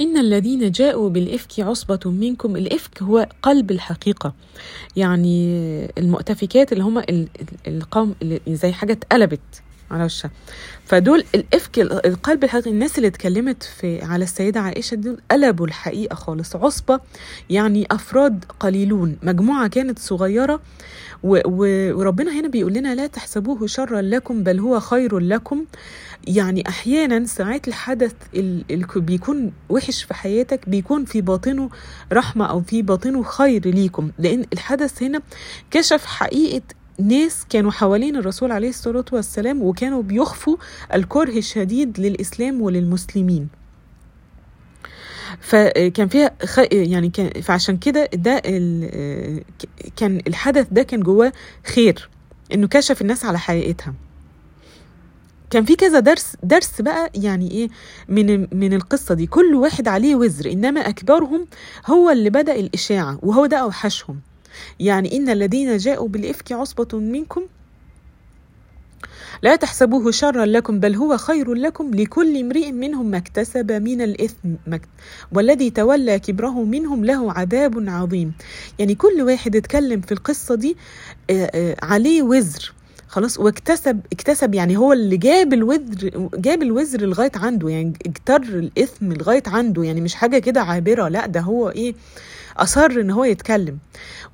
إن الذين جاءوا بالإفك عصبة منكم الإفك هو قلب الحقيقة. يعني المؤتفكات اللي هم القوم اللي زي حاجة اتقلبت على وشها. فدول الإفك القلب الحقيقي الناس اللي اتكلمت في على السيدة عائشة دول قلبوا الحقيقة خالص. عصبة يعني أفراد قليلون. مجموعة كانت و وربنا هنا بيقول لنا لا تحسبوه شرا لكم بل هو خير لكم. يعني أحيانا ساعات الحدث اللي بيكون وحش في حياتك بيكون في باطنه رحمة أو في باطنه خير ليكم. لأن الحدث هنا كشف حقيقة ناس كانوا حوالين الرسول عليه الصلاة والسلام وكانوا بيخفوا الكره الشديد للإسلام وللمسلمين. فكان فيها خ... يعني كان فعشان كده ده ال... كان الحدث ده كان جواه خير إنه كشف الناس على حقيقتها. كان في كذا درس درس بقى يعني إيه من من القصة دي. كل واحد عليه وزر إنما أكبرهم هو اللي بدأ الإشاعة وهو ده أوحشهم. يعني إن الذين جاءوا بالإفك عصبة منكم لا تحسبوه شرا لكم بل هو خير لكم لكل امرئ منهم ما اكتسب من الإثم والذي تولى كبره منهم له عذاب عظيم. يعني كل واحد اتكلم في القصة دي عليه وزر. خلاص واكتسب اكتسب يعني هو اللي جاب الوزر جاب الوزر لغاية عنده يعني اجتر الإثم لغاية عنده يعني مش حاجة كده عابرة لا ده هو إيه أصر إن هو يتكلم.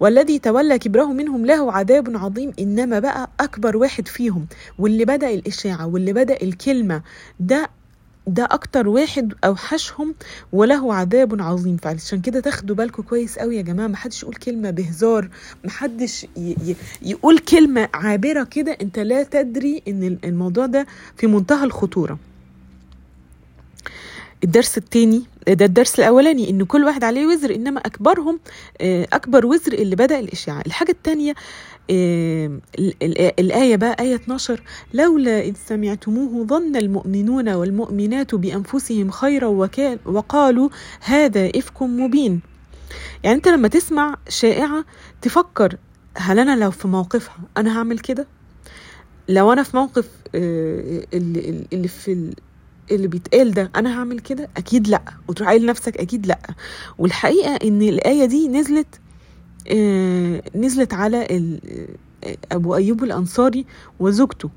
والذي تولى كبره منهم له عذاب عظيم إنما بقى أكبر واحد فيهم. واللي بدأ الإشاعة واللي بدأ الكلمة ده ده أكتر واحد أوحشهم وله عذاب عظيم. فعشان كده تاخدوا بالكم كويس قوي يا جماعة. ما حدش يقول كلمة بهزار. ما حدش يقول كلمة عابرة كده. انت لا تدري ان الموضوع ده في منتهى الخطورة. الدرس الثاني ده الدرس الأولاني إن كل واحد عليه وزر إنما أكبرهم أكبر وزر اللي بدأ الاشاعه الحاجة الثانية الآية بقى آية 12 لولا إذ سمعتموه ظن المؤمنون والمؤمنات بأنفسهم خيرا وكان وقالوا هذا إفك مبين. يعني أنت لما تسمع شائعة تفكر هل أنا لو في موقفها أنا هعمل كده؟ لو أنا في موقف اللي, اللي في اللي بيتقال ده أنا هعمل كده؟ أكيد لأ. وتروح قايل لنفسك؟ أكيد لأ. والحقيقة إن الآية دي نزلت آه نزلت على أبو أيوب الأنصاري وزوجته.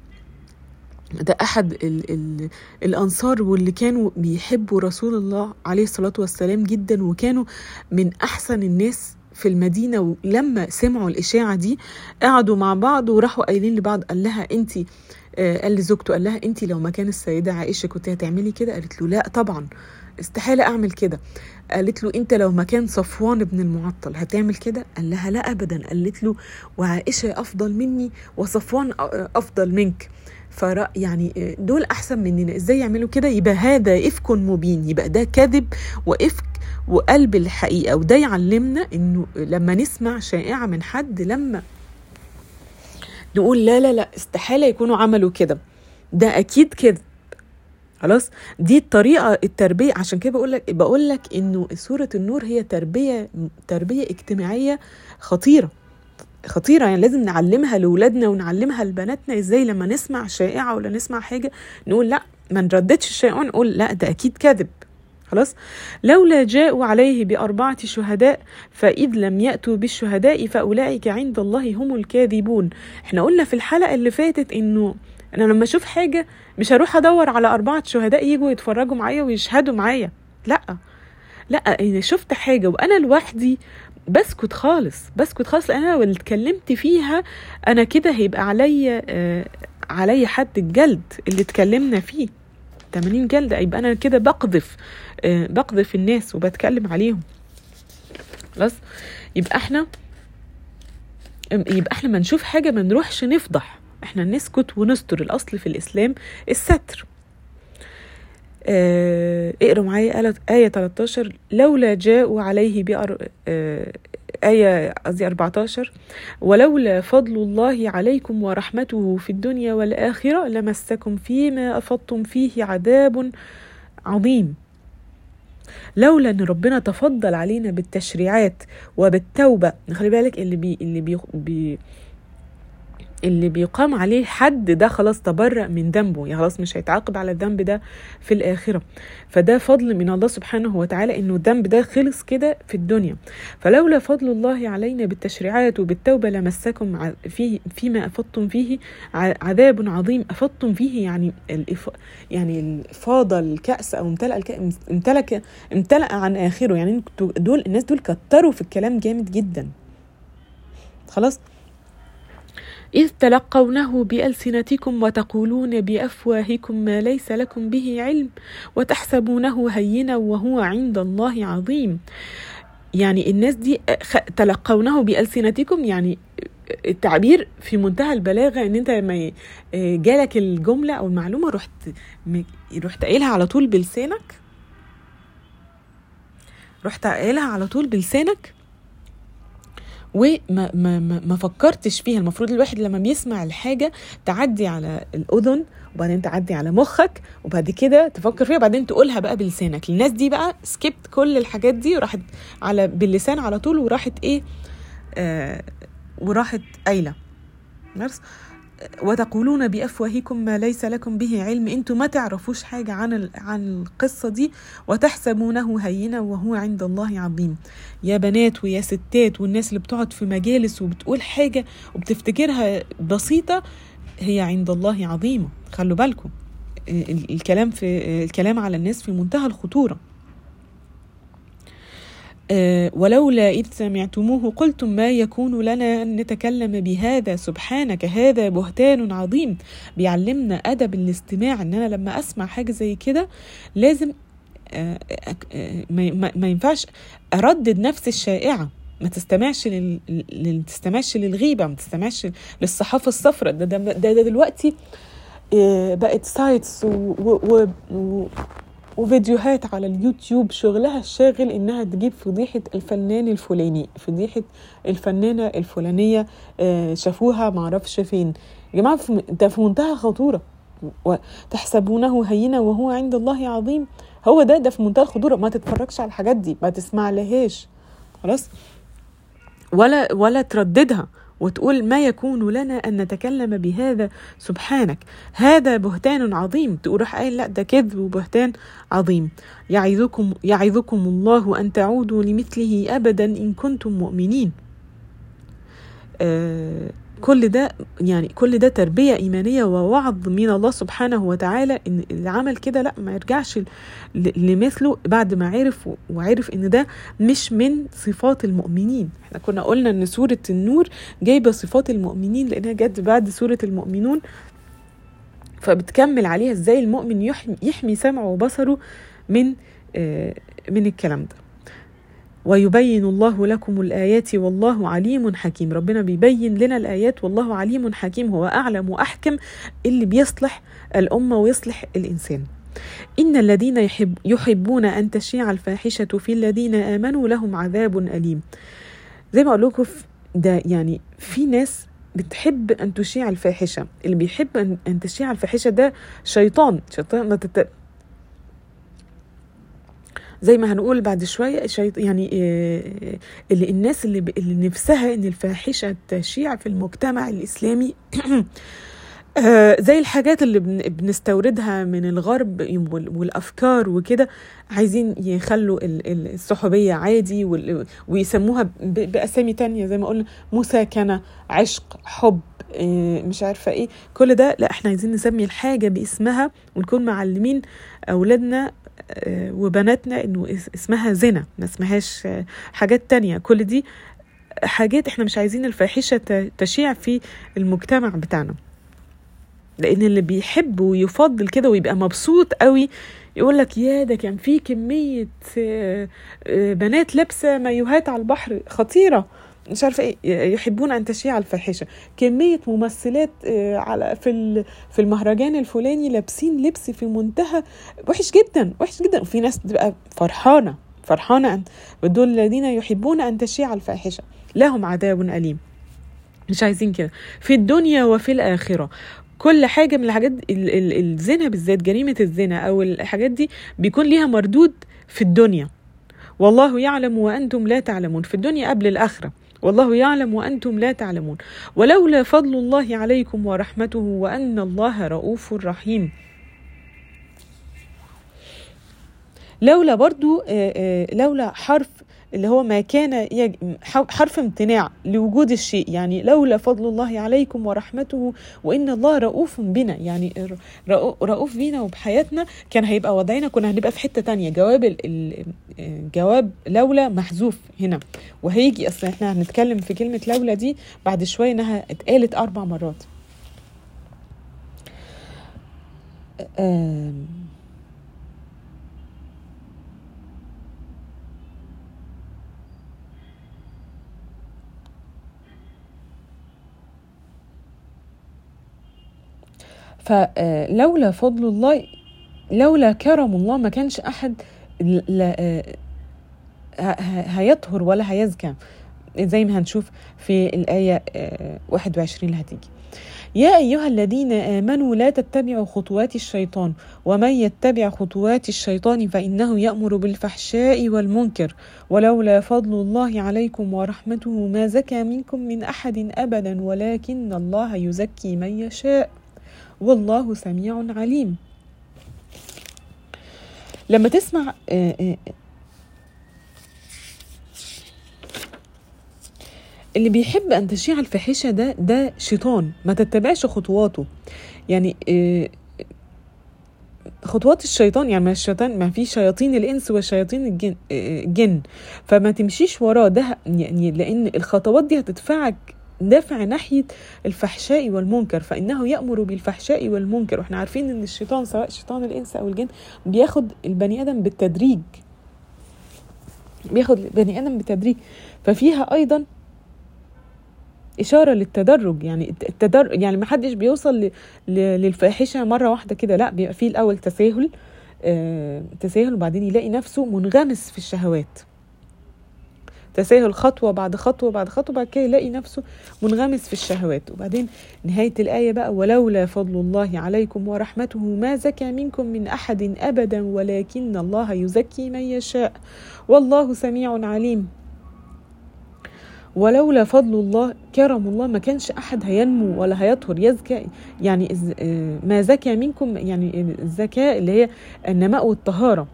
ده أحد ال ال الأنصار واللي كانوا بيحبوا رسول الله عليه الصلاة والسلام جدا وكانوا من أحسن الناس في المدينة. ولما سمعوا الإشاعة دي قعدوا مع بعض وراحوا قايلين لبعض قال لها أنت آه قال لزوجته قال لها أنت لو مكان السيدة عائشة كنت هتعملي كده؟ قالت له لا طبعا. استحالة أعمل كده. قالت له أنت لو مكان صفوان بن المعطل هتعمل كده؟ قال لها لا أبدا. قالت له وعائشة أفضل مني وصفوان أفضل منك. فرأ يعني دول أحسن مننا. إزاي يعملوا كده؟ يبقى هذا إفك مبين يبقى ده كذب وإفك وقلب الحقيقة. وده يعلمنا إنه لما نسمع شائعة من حد لما نقول لا لا لا استحالة يكونوا عملوا كده. ده أكيد كذب. خلاص؟ دي الطريقة التربية. عشان كده بقول لك بقول لك إنه سورة النور هي تربية تربية اجتماعية خطيرة خطيرة. يعني لازم نعلمها لأولادنا ونعلمها لبناتنا. إزاي لما نسمع شائعة ولا نسمع حاجة نقول لا ما نرددش الشائعة نقول لا ده أكيد كذب. خلاص. لولا جاءوا عليه بأربعة شهداء فإذ لم يأتوا بالشهداء فأولئك عند الله هم الكاذبون. إحنا قلنا في الحلقة اللي فاتت إنه أنا لما أشوف حاجة مش هروح أدور على أربعة شهداء يجوا يتفرجوا معايا ويشهدوا معايا. لأ. لأ أنا شفت حاجة وأنا لوحدي بسكت خالص بسكت خالص لأن أنا لو اتكلمت فيها أنا كده هيبقى عليا آه عليا حد الجلد اللي اتكلمنا فيه. 80 جلد يبقى أنا كده بقذف آه بقذف الناس وبتكلم عليهم. خلاص؟ يبقى إحنا يبقى إحنا ما نشوف حاجة ما نروحش نفضح. إحنا نسكت ونستر الأصل في الإسلام الستر. اقروا معايا آية 13 لولا جاءوا عليه بأر آه آية قصدي 14 ولولا فضل الله عليكم ورحمته في الدنيا والآخرة لمسكم فيما أفضتم فيه عذاب عظيم. لولا أن ربنا تفضل علينا بالتشريعات وبالتوبة. خلي بالك اللي بي اللي بي, بي اللي بيقام عليه حد ده خلاص تبرأ من ذنبه يعني خلاص مش هيتعاقب على الذنب ده في الآخرة. فده فضل من الله سبحانه وتعالى إنه الذنب ده خلص كده في الدنيا. فلولا فضل الله علينا بالتشريعات وبالتوبة لمسكم فيه فيما أفضتم فيه عذاب عظيم أفضتم فيه يعني الإف يعني فاض الكأس أو امتلأ الكأس امتلك امتلأ عن آخره. يعني دول الناس دول كتروا في الكلام جامد جدا. خلاص؟ إذ تلقونه بألسنتكم وتقولون بأفواهكم ما ليس لكم به علم وتحسبونه هينا وهو عند الله عظيم. يعني الناس دي تلقونه بألسنتكم يعني التعبير في منتهى البلاغة إن أنت لما جالك الجملة أو المعلومة رحت رحت قايلها على طول بلسانك؟ رحت قايلها على طول بلسانك؟ وما ما ما, فكرتش فيها. المفروض الواحد لما بيسمع الحاجة تعدي على الأذن وبعدين تعدي على مخك وبعد كده تفكر فيها وبعدين تقولها بقى بلسانك. الناس دي بقى سكيبت كل الحاجات دي وراحت على باللسان على طول وراحت إيه؟ آه وراحت قايلة. وتقولون بأفواهكم ما ليس لكم به علم. أنتم ما تعرفوش حاجة عن عن القصة دي وتحسبونه هينا وهو عند الله عظيم. يا بنات ويا ستات والناس اللي بتقعد في مجالس وبتقول حاجة وبتفتكرها بسيطة هي عند الله عظيمة. خلوا بالكم الكلام في الكلام على الناس في منتهى الخطورة. ولولا إذ سمعتموه قلتم ما يكون لنا أن نتكلم بهذا؟ سبحانك هذا بهتان عظيم. بيعلمنا أدب الاستماع. أن أنا لما أسمع حاجة زي كده لازم أه أه ما ينفعش أردد نفس الشائعة. ما تستمعش لل... ما تستمعش للغيبة ما تستمعش للصحافة الصفراء ده, ده, ده, ده دلوقتي بقت سايتس و... و... و... وفيديوهات على اليوتيوب شغلها الشاغل إنها تجيب فضيحة الفنان الفلاني فضيحة الفنانة الفلانية شافوها معرفش فين. يا جماعة ده في منتهى خطوره وتحسبونه هينا وهو عند الله عظيم. هو ده ده في منتهى الخطورة. ما تتفرجش على الحاجات دي ما تسمع لهاش خلاص؟ ولا ولا ترددها. وتقول ما يكون لنا أن نتكلم بهذا. سبحانك. هذا بهتان عظيم. تقول راح قايل لا ده كذب وبهتان عظيم. يعظكم يعظكم الله أن تعودوا لمثله أبدا إن كنتم مؤمنين. آه كل ده يعني كل ده تربية إيمانية ووعظ من الله سبحانه وتعالى إن اللي عمل كده لأ ما يرجعش لمثله بعد ما عرف وعرف إن ده مش من صفات المؤمنين. إحنا كنا قلنا إن سورة النور جايبة صفات المؤمنين لأنها جت بعد سورة المؤمنون فبتكمل عليها إزاي المؤمن يحمي, يحمي سمعه وبصره من آه من الكلام ده. ويبين الله لكم الآيات والله عليم حكيم. ربنا بيبين لنا الآيات والله عليم حكيم. هو أعلم وأحكم اللي بيصلح الأمة ويصلح الإنسان. إن الذين يحب يحبون أن تشيع الفاحشة في الذين آمنوا لهم عذاب أليم. زي ما أقول لكم ده يعني في ناس بتحب أن تشيع الفاحشة. اللي بيحب أن تشيع الفاحشة ده شيطان. شيطان ما تت... زي ما هنقول بعد شيط يعني اللي الناس اللي. اللي نفسها إن الفاحشة تشيع في المجتمع الإسلامي زي الحاجات اللي بنستوردها من الغرب والأفكار وكده عايزين يخلوا الصحوبية عادي ويسموها بأسامي تانية زي ما قلنا مساكنة عشق حب مش عارفة إيه كل ده لا إحنا عايزين نسمي الحاجة باسمها ونكون معلمين أولادنا وبناتنا إنه اسمها زنا ما اسمهاش حاجات تانية. كل دي حاجات إحنا مش عايزين الفاحشة تشيع في المجتمع بتاعنا. لأن اللي بيحب ويفضل كده ويبقى مبسوط قوي يقول لك يا ده كان في كمية بنات لابسة مايوهات على البحر خطيرة. مش عارفة إيه يحبون أن تشيع الفاحشة. كمية ممثلات على في في المهرجان الفلاني لابسين لبس في منتهى وحش جدا وحش جدا. وفي ناس بتبقى فرحانة فرحانة أن دول الذين يحبون أن تشيع الفاحشة. لهم عذاب أليم. مش عايزين كده. في الدنيا وفي الآخرة. كل حاجة من الحاجات الزنا بالذات جريمة الزنا أو الحاجات دي بيكون ليها مردود في الدنيا. والله يعلم وأنتم لا تعلمون. في الدنيا قبل الآخرة. والله يعلم وأنتم لا تعلمون. ولولا فضل الله عليكم ورحمته وأن الله رؤوف رحيم. لولا برضو لولا حرف اللي هو ما كان يج... حرف امتناع لوجود الشيء. يعني لولا فضل الله عليكم ورحمته وإن الله رؤوف بنا. يعني رؤوف بينا وبحياتنا كان هيبقى وضعنا. كنا هنبقى في حتة تانية. جواب الجواب لولا محذوف هنا. وهيجي أصلا إحنا هنتكلم في كلمة لولا دي بعد شوية إنها اتقالت أربع مرات. أم فلولا فضل الله لولا كرم الله ما كانش أحد هيطهر ولا هيزكى. زي ما هنشوف في الآية 21 اللي هتيجي. يا أيها الذين آمنوا لا تتبعوا خطوات الشيطان ومن يتبع خطوات الشيطان فإنه يأمر بالفحشاء والمنكر. ولولا فضل الله عليكم ورحمته ما زكى منكم من أحد أبدا ولكن الله يزكي من يشاء. والله سميع عليم. لما تسمع اللي بيحب أن تشيع الفاحشة ده ده شيطان ما تتبعش خطواته. يعني خطوات الشيطان يعني ما الشيطان ما في شياطين الإنس وشياطين الجن جن. فما تمشيش وراه ده يعني لأن الخطوات دي هتدفعك دافع ناحية الفحشاء والمنكر فإنه يأمر بالفحشاء والمنكر. وإحنا عارفين إن الشيطان سواء شيطان الإنس أو الجن بياخد البني آدم بالتدريج. بياخد البني آدم بالتدريج. ففيها أيضا إشارة للتدرج. يعني التدرج يعني ما حدش بيوصل ل... ل... للفاحشة مرة واحدة كده لا بيبقى فيه الأول تساهل آه تساهل وبعدين يلاقي نفسه منغمس في الشهوات. تساهل خطوة بعد خطوة بعد خطوة بعد كده يلاقي نفسه منغمس في الشهوات. وبعدين نهاية الآية بقى ولولا فضل الله عليكم ورحمته ما زكى منكم من أحد أبدا ولكن الله يزكي من يشاء. والله سميع عليم. ولولا فضل الله كرم الله ما كانش أحد هينمو ولا هيطهر يزكى يعني ما زكى منكم يعني الزكاة اللي هي النماء والطهارة.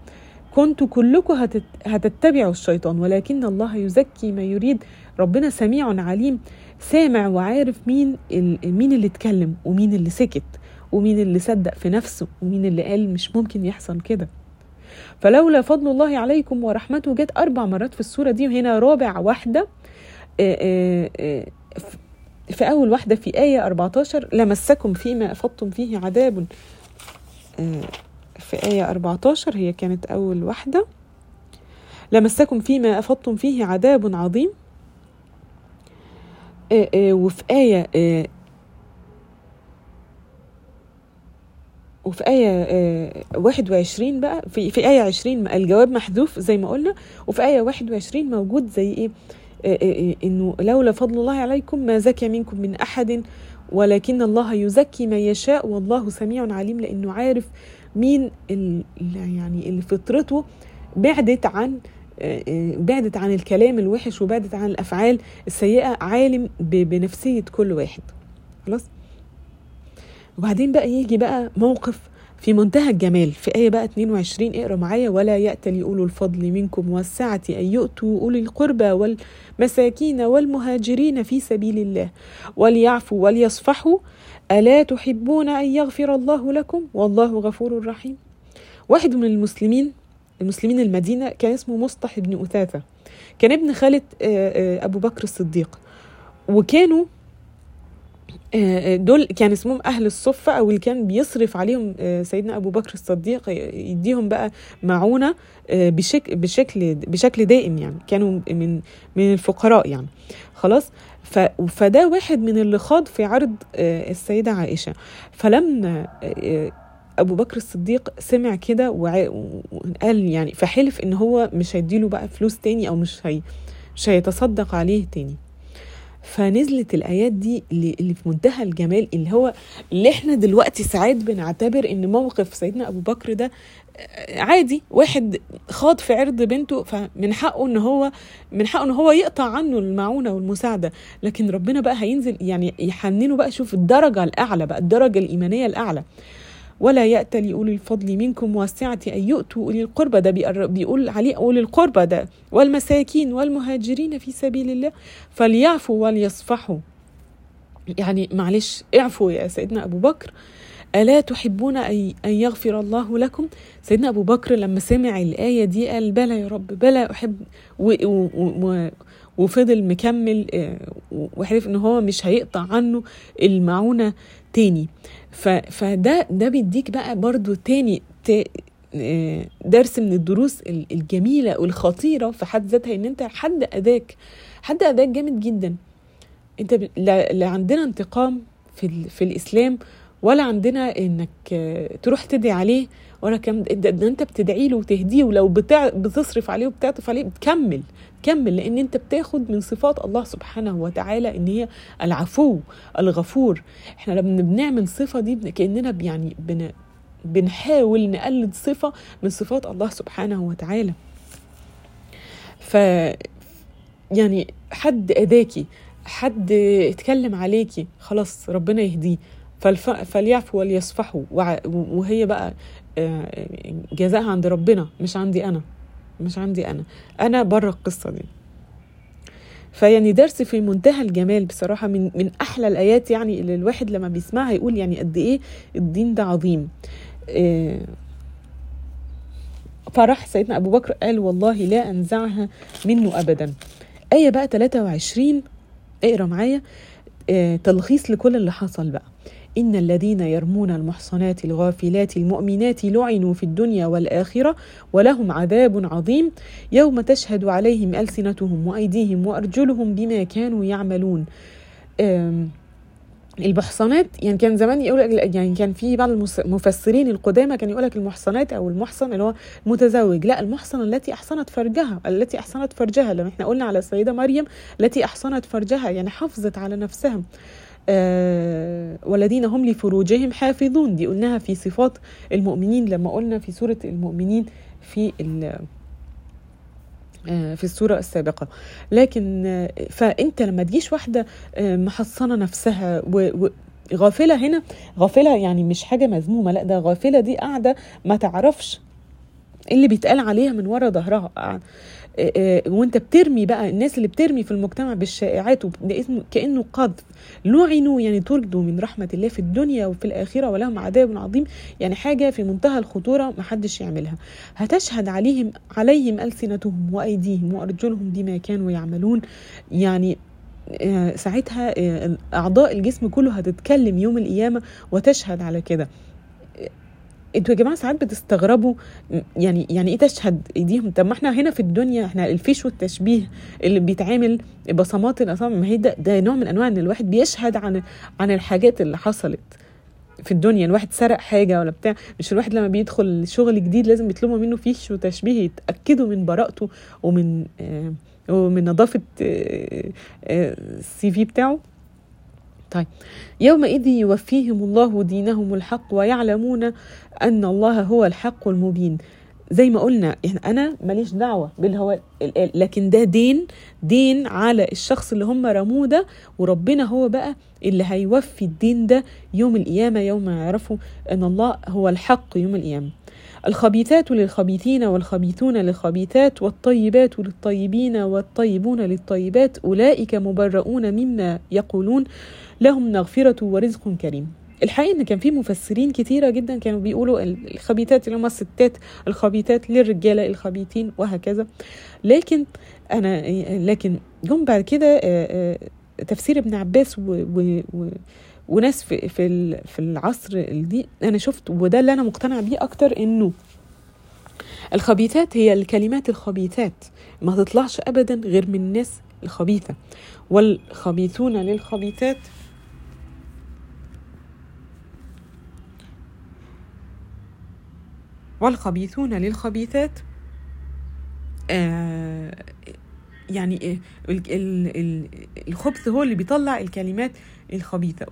كنتوا كلكم هتتبعوا الشيطان ولكن الله يزكي ما يريد. ربنا سميع عليم سامع وعارف مين مين اللي اتكلم ومين اللي سكت ومين اللي صدق في نفسه ومين اللي قال مش ممكن يحصل كده. فلولا فضل الله عليكم ورحمته جت أربع مرات في السورة دي وهنا رابع واحدة في أول واحدة في آية 14 لمسكم فيما أفضتم فيه عذاب. في آية 14 هي كانت أول واحدة لمسكم فيما أفضتم فيه عذاب عظيم. وفي آية وفي آية واحد وعشرين بقى في, في آية عشرين الجواب محذوف زي ما قلنا. وفي آية واحد وعشرين موجود زي إيه؟ إنه لولا فضل الله عليكم ما زكى منكم من أحد ولكن الله يزكي من يشاء والله سميع عليم. لأنه عارف مين اللي يعني اللي فطرته بعدت عن بعدت عن الكلام الوحش وبعدت عن الأفعال السيئة عالم بنفسية كل واحد. خلاص؟ وبعدين بقى يجي بقى موقف في منتهى الجمال. في آية بقى 22 اقرأ معايا ولا يأتل أولو الفضل منكم والسعة أن يؤتوا أولي القربى والمساكين والمهاجرين في سبيل الله وليعفوا وليصفحوا ألا تحبون أن يغفر الله لكم والله غفور رحيم. واحد من المسلمين المسلمين المدينة كان اسمه مصطح بن أثاثة. كان ابن خالة أبو بكر الصديق. وكانوا دول كان اسمهم أهل الصفة أو اللي كان بيصرف عليهم سيدنا أبو بكر الصديق يديهم بقى معونة بشكل بشكل بشكل دائم يعني كانوا من من الفقراء يعني. خلاص؟ فده واحد من اللي خاض في عرض السيدة عائشة. فلما أبو بكر الصديق سمع كده وقال يعني فحلف إن هو مش هيديله بقى فلوس تاني أو مش هي مش هيتصدق عليه تاني. فنزلت الآيات دي اللي في منتهى الجمال اللي هو اللي إحنا دلوقتي ساعات بنعتبر إن موقف سيدنا أبو بكر ده عادي واحد خاض في عرض بنته فمن حقه إن هو من حقه إن هو يقطع عنه المعونة والمساعدة. لكن ربنا بقى هينزل يعني يحننه بقى شوف الدرجة الأعلى بقى الدرجة الإيمانية الأعلى. ولا يأتى لأولي الفضل منكم والسعة أن يؤتوا أولي القربى ده بيقول عليه أولي القربى ده والمساكين والمهاجرين في سبيل الله فليعفوا وليصفحوا. يعني معلش اعفوا يا سيدنا أبو بكر. ألا تحبون أن يغفر الله لكم؟ سيدنا أبو بكر لما سمع الآية دي قال بلى يا رب بلى أحب و وفضل مكمل آه، وعرف إن هو مش هيقطع عنه المعونة تاني. فده ده بيديك بقى برضو تاني آه، درس من الدروس الجميلة والخطيرة في حد ذاتها إن أنت حد اذاك حد اذاك جامد جدا. أنت لا عندنا انتقام في, في الإسلام ولا عندنا إنك تروح تدعي عليه ولا كم ده انت بتدعي له وتهديه ولو بتع... بتصرف عليه وبتعطف عليه بتكمل كمل لأن انت بتاخد من صفات الله سبحانه وتعالى ان هي العفو الغفور إحنا لما بنعمل صفة دي كأننا يعني بن... بنحاول نقلد صفة من صفات الله سبحانه وتعالى ف يعني حد اذاكي حد اتكلم عليكي خلاص ربنا يهديه. فليعفوا وليصفحوا وهي بقى جزاءها عند ربنا مش عندي أنا مش عندي أنا. أنا بره القصة دي. فيعني درس في منتهى الجمال بصراحة من من أحلى الآيات يعني اللي الواحد لما بيسمعها يقول يعني قد إيه الدين ده عظيم. آه، فرح سيدنا أبو بكر قال والله لا أنزعها منه ابدا. آية بقى 23 اقرأ معايا. آه، تلخيص لكل اللي حصل بقى. إن الذين يرمون المحصنات الغافلات المؤمنات لعنوا في الدنيا والآخرة ولهم عذاب عظيم. يوم تشهد عليهم ألسنتهم وأيديهم وأرجلهم بما كانوا يعملون. المحصنات يعني كان زمان يقول يعني كان في بعض المفسرين القدامى كان يقول لك المحصنات أو المحصن اللي هو متزوج لا المحصنه التي أحصنت فرجها التي أحصنت فرجها لما إحنا قلنا على السيدة مريم التي أحصنت فرجها يعني حافظت على نفسها. آه والذين هم لفروجهم حافظون. دي قلناها في صفات المؤمنين لما قلنا في سورة المؤمنين في آه في السورة السابقة. لكن آه فأنت لما تجيش واحدة محصنة نفسها و غافلة هنا غافلة يعني مش حاجة مذمومة لا ده غافلة دي قاعدة ما تعرفش اللي بيتقال عليها من ورا ظهرها. وانت بترمي بقى الناس اللي بترمي في المجتمع بالشائعات كأنه قذف. لعنوا يعني طردوا من رحمة الله في الدنيا وفي الآخرة ولهم عذاب عظيم. يعني حاجة في منتهى الخطورة ما حدش يعملها. هتشهد عليهم عليهم ألسنتهم وأيديهم وأرجلهم بما كانوا يعملون. يعني آه، ساعتها أعضاء الجسم كله هتتكلم يوم القيامة وتشهد على كده. أنتوا يا جماعة ساعات بتستغربوا يعني يعني إيه تشهد ايديهم؟ طب ما إحنا هنا في الدنيا إحنا الفيش والتشبيه اللي بيتعمل بصمات الاصابع ما هي ده, ده نوع من أنواع إن الواحد بيشهد عن عن الحاجات اللي حصلت في الدنيا الواحد سرق حاجة ولا بتاع. مش الواحد لما بيدخل شغل جديد لازم يطلبوا منه فيش وتشبيه يتأكدوا من براءته ومن آه ومن نظافة آه آه السي في بتاعه. طيب. يومئذ يوفيهم الله دينهم الحق ويعلمون أن الله هو الحق المبين. زي ما قلنا يعني أنا ماليش دعوة هو لكن ده دين دين على الشخص اللي هم رموه ده وربنا هو بقى اللي هيوفي الدين ده يوم القيامة يوم يعرفوا إن الله هو الحق يوم القيامة. الخبيثات للخبيثين والخبيثون للخبيثات والطيبات للطيبين والطيبون للطيبات أولئك مبرؤون مما يقولون لهم مغفرة ورزق كريم. الحقيقة إن كان في مفسرين كتيرة جدا كانوا بيقولوا الخبيثات اللي هم الستات الخبيثات للرجالة الخبيثين وهكذا. لكن أنا لكن جم بعد كده تفسير ابن عباس و, و, و وناس في في في العصر دي أنا شفت وده اللي أنا مقتنع بيه أكتر إنه الخبيثات هي الكلمات الخبيثات ما تطلعش ابدا غير من الناس الخبيثة. والخبيثون للخبيثات والخبيثون للخبيثات. آه يعني إيه؟ ال- ال- ال- الخبث هو اللي بيطلع الكلمات الخبيثة.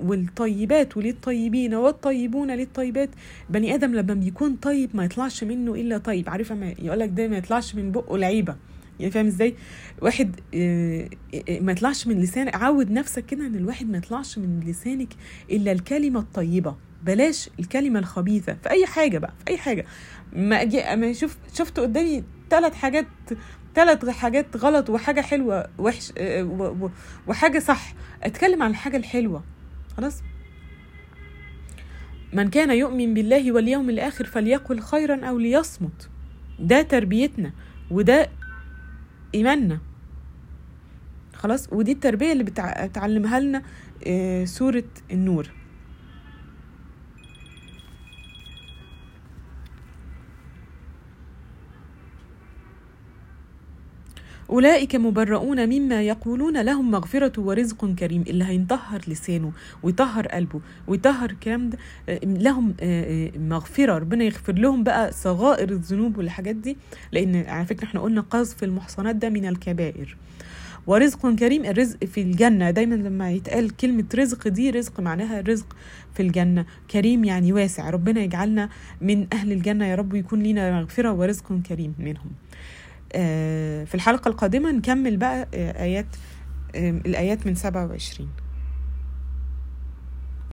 والطيبات وللطيبين والطيبون للطيبات. بني آدم لما بيكون طيب ما يطلعش منه إلا طيب. عارفة ما يقولك ده ما يطلعش من بقه لعيبة. يعني فاهم إزاي؟ واحد آه، آه، ما يطلعش من لسانك. عود نفسك كده إن الواحد ما يطلعش من لسانك إلا الكلمة الطيبة. بلاش الكلمة الخبيثة. في أي حاجة بقى في أي حاجة. ما أجي أما شوف شفت قدامي ثلاث حاجات ثلاث حاجات غلط وحاجة حلوة وحش آه، وحاجة صح. أتكلم عن الحاجة الحلوة. خلاص؟ من كان يؤمن بالله واليوم الآخر فليقل خيرا أو ليصمت. ده تربيتنا وده إيماننا. خلاص؟ ودي التربية اللي بتع- بتعلمها لنا آه، سورة النور. أولئك مبرؤون مما يقولون لهم مغفرة ورزق كريم. اللي هينطهر لسانه ويطهر قلبه ويطهر الكلام ده آه، لهم آه، آه، مغفرة. ربنا يغفر لهم بقى صغائر الذنوب والحاجات دي لأن على فكرة إحنا قلنا قذف المحصنات ده من الكبائر. ورزق كريم الرزق في الجنة. دايما لما يتقال كلمة رزق دي رزق معناها رزق في الجنة. كريم يعني واسع. ربنا يجعلنا من أهل الجنة يا رب يكون لنا مغفرة ورزق كريم منهم. في الحلقة القادمة نكمل بقى آه، آيات آه، الآيات من 27